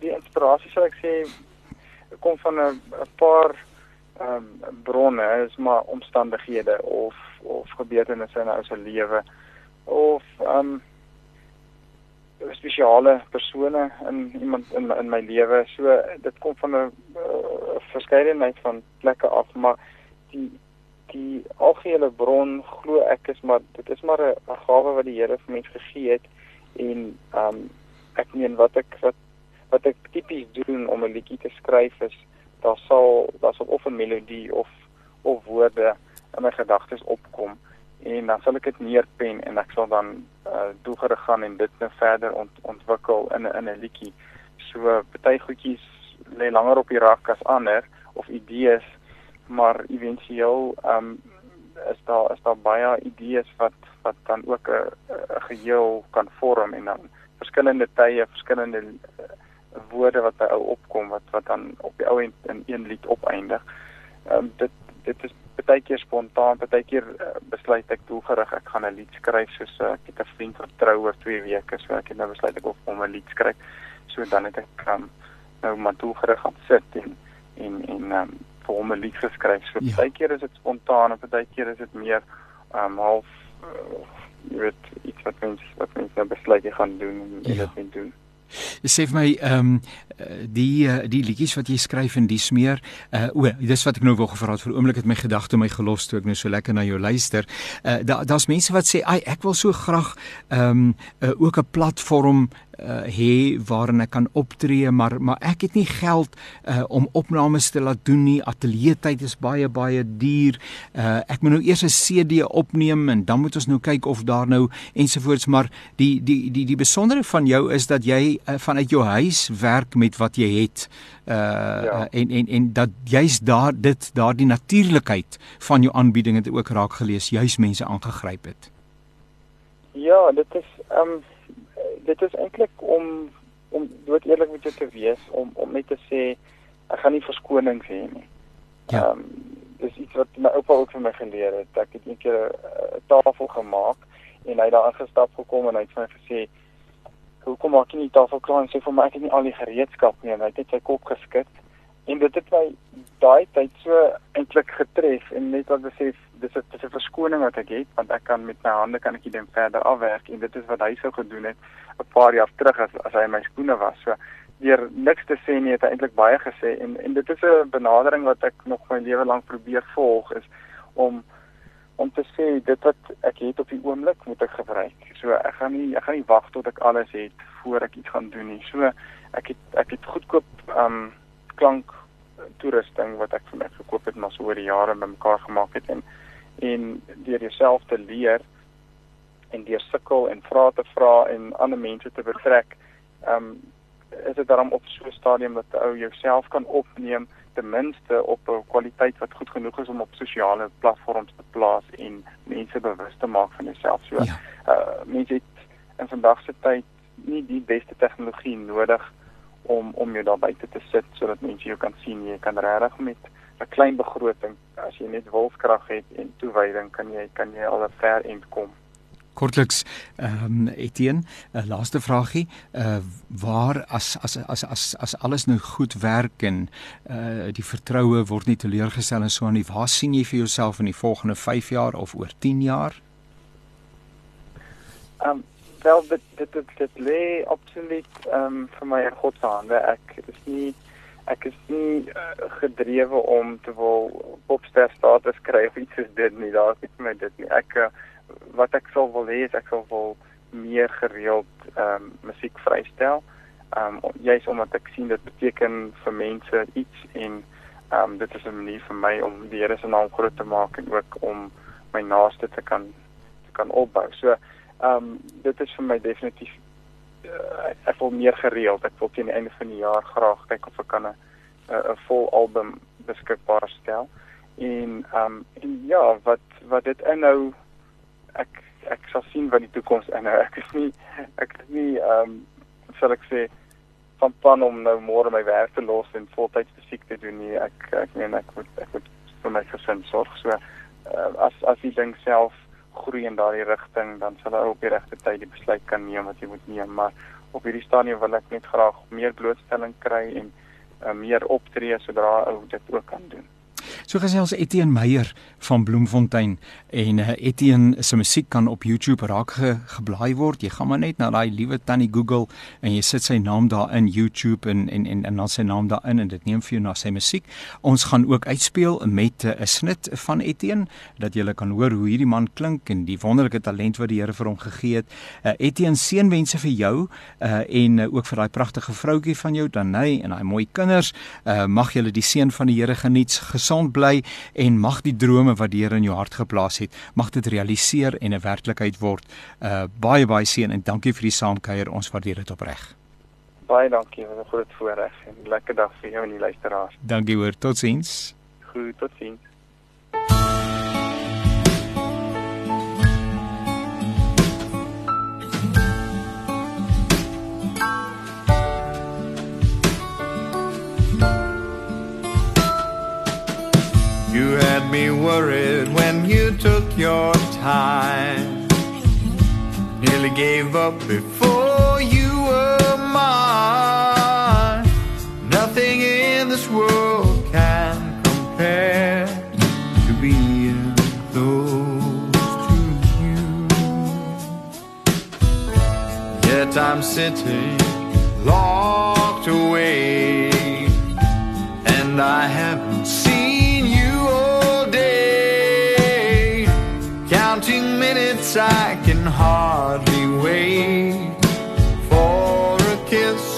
die inspirasie sou ek sê kom van 'n paar ehm um, bronne, is maar omstandighede of of gebeurtenisse in ons lewe of ehm um, spesiale persone in iemand in in my lewe. So dit kom van 'n uh, verskeidenheid van plekke af, maar die die algehele bron glo ek is maar dit is maar 'n gawe wat die Here vir mens gegee het en ehm um, ek meen wat ek wat wat ek tipies doen om 'n liedjie te skryf is daar sal daar sal of 'n melodie of of woorde in my gedagtes opkom en dan sal ek dit neerpen en ek sal dan uh, doelgerig gaan en dit nou verder ont, ontwikkel in 'n in 'n liedjie. So party goedjies lê langer op die rak as ander of idees, maar éventueel ehm um, is daar is daar baie idees wat wat dan ook 'n geheel kan vorm en dan verskillende tye, verskillende uh, woorde wat by ou opkom wat wat dan op die ou end in een lied opeindig. Ehm um, dit dit is baie keer spontaan, baie keer uh, besluit ek doelgerig ek gaan 'n lied skryf soos uh, ek het 'n vriend wat trou oor 2 weke, so ek het nou besluit ek wil om 'n lied skryf. So dan het ek um, nou maar doelgerig gaan sit en en en ehm um, vir hom 'n lied geskryf. So ja. baie keer is dit spontaan baie keer is dit meer ehm um, half uh, jy weet iets wat mens wat mens nou besluit jy gaan doen en ja. dit moet doen. Jy sê vir my ehm um, die eh, die liedjies wat jy skryf en die smeer uh o dis wat ek nou wou gevra het vir oomblik het my gedagte my gelos toe ek nou so lekker na jou luister. Uh daar daar's mense wat sê ek wil so graag ehm um, uh, ook 'n platform uh hê waarin ek kan optree maar maar ek het nie geld uh om opnames te laat doen nie. Ateljee tyd is baie baie duur. Uh ek moet nou eers 'n CD opneem en dan moet ons nou kyk of daar nou ensovoorts maar die die die die besondere van jou is dat jy uh, vanuit jou huis werk met wat jy het. Uh ja. en en en dat jy's daar dit daardie natuurlikheid van jou aanbieding het ook raak gelees juis mense aangegryp het. Ja dit is ehm um dit is eintlik om om dood eerlik met jou te wees om om net te sê ek gaan nie verskonings hê nie. Ja. Ehm um, dis iets wat my oupa ook vir my geleer het. Ek het eendag 'n tafel gemaak en hy daar ingestap gekom en hy het vir my gesê hoekom maak jy nie tafel klaar en sê vir my ek het nie al die gereedskap nie en hy het net sy kop geskit en dit het my daai tyd so eintlik getref en net wat besef dis 'n dis 'n verskoning wat ek het want ek kan met my hande kan ek dit verder afwerk en dit is wat hy sou gedoen het 'n paar jaar terug as as hy in my skoene was so deur niks te sê nie het hy eintlik baie gesê en en dit is 'n benadering wat ek nog my lewe lank probeer volg is om om te sê dit wat ek het op die oomblik moet ek gebruik. So ek gaan nie ek gaan nie wag tot ek alles het voor ek iets gaan doen nie. So ek het ek het goedkoop um klank toerusting wat ek vir my gekoop het maar so oor die jare bymekaar gemaak het en en deur jouself te leer en deur sukkel en vra te vra en ander mense te betrek, ehm um, is dit dan op so 'n stadium dat ou jouself kan opneem ten minste op 'n kwaliteit wat goed genoeg is om op sosiale platforms te plaas en mense bewus te maak van jouself. So, ja. uh mense het in vandag se tyd nie die beste tegnologie nodig om om jou daar buite te sit sodat mense jou kan sien. Jy kan regtig met 'n klein begroting, as jy net wilskrag het en toewyding, kan jy kan jy al 'n ver end kom. Kortliks, ehm um, Etienne, 'n uh, laaste vragie, uh waar as as as as as alles nou goed werk en uh die vertroue word nie teleurgestel en so aan nie, waar sien jy vir jouself in die volgende 5 jaar of oor 10 jaar? Ehm um, wel dit dit dit, dit lê absoluut ehm um, vir my in God se hande. Ek is nie ek is nie uh, gedrewe om te wil popster status kry of iets soos dit nie. Daar is nie vir my dit nie. Ek uh, wat ek sou wil hê is ek sou wil meer gereeld ehm um, musiek vrystel. Ehm um, juis omdat ek sien dit beteken vir mense iets en ehm um, dit is 'n manier vir my om die Here se naam groot te maak en ook om my naaste te kan te kan opbou. So ehm um, dit is vir my definitief uh, ek wil meer gereeld. Ek wil teen die einde van die jaar graag kyk of ek kan 'n 'n vol album beskikbaar stel. En ehm um, en ja, wat wat dit inhou ek ek sal sien wat die toekoms inhou. Ek is nie ek is nie ehm um, sal ek sê van plan om nou môre my werk te los en voltyds musiek te doen nie. Ek ek meen ek moet ek moet vir my gesin sorg. So uh, as as die ding self groei in daardie rigting, dan sal hy op die regte tyd die besluit kan neem wat jy moet neem, maar op hierdie stadium wil ek net graag meer blootstelling kry en uh, meer optree sodra ou dit ook kan doen. So gesels Etienne Meyer van Bloemfontein en uh, Etienne se musiek kan op YouTube raak ge, geblaai word. Jy gaan maar net na daai liewe tannie Google en jy sit sy naam daar in YouTube en en en, en dan sy naam daarin en dit neem vir jou na sy musiek. Ons gaan ook uitspeel met eh, 'n uh, snit van Etienne dat jy kan hoor hoe hierdie man klink en die wonderlike talent wat die Here vir hom gegee het. Uh, Etienne seënwense vir jou uh, en uh, ook vir daai pragtige vroutjie van jou Danai en daai mooi kinders. Uh, mag julle die seën van die Here geniet. Gesond bly en mag die drome wat die Here in jou hart geplaas het, mag dit realiseer en 'n werklikheid word. Uh baie baie seën en dankie vir die saamkuier. Ons waardeer dit opreg. Baie dankie vir 'n groot voorreg en 'n lekker dag vir jou en die luisteraars. Dankie hoor. Totsiens. Goed, totsiens. Had me worried when you took your time. Nearly gave up before you were mine. Nothing in this world can compare to being close to you. Yet I'm sitting locked away, and I haven't I can hardly wait for a kiss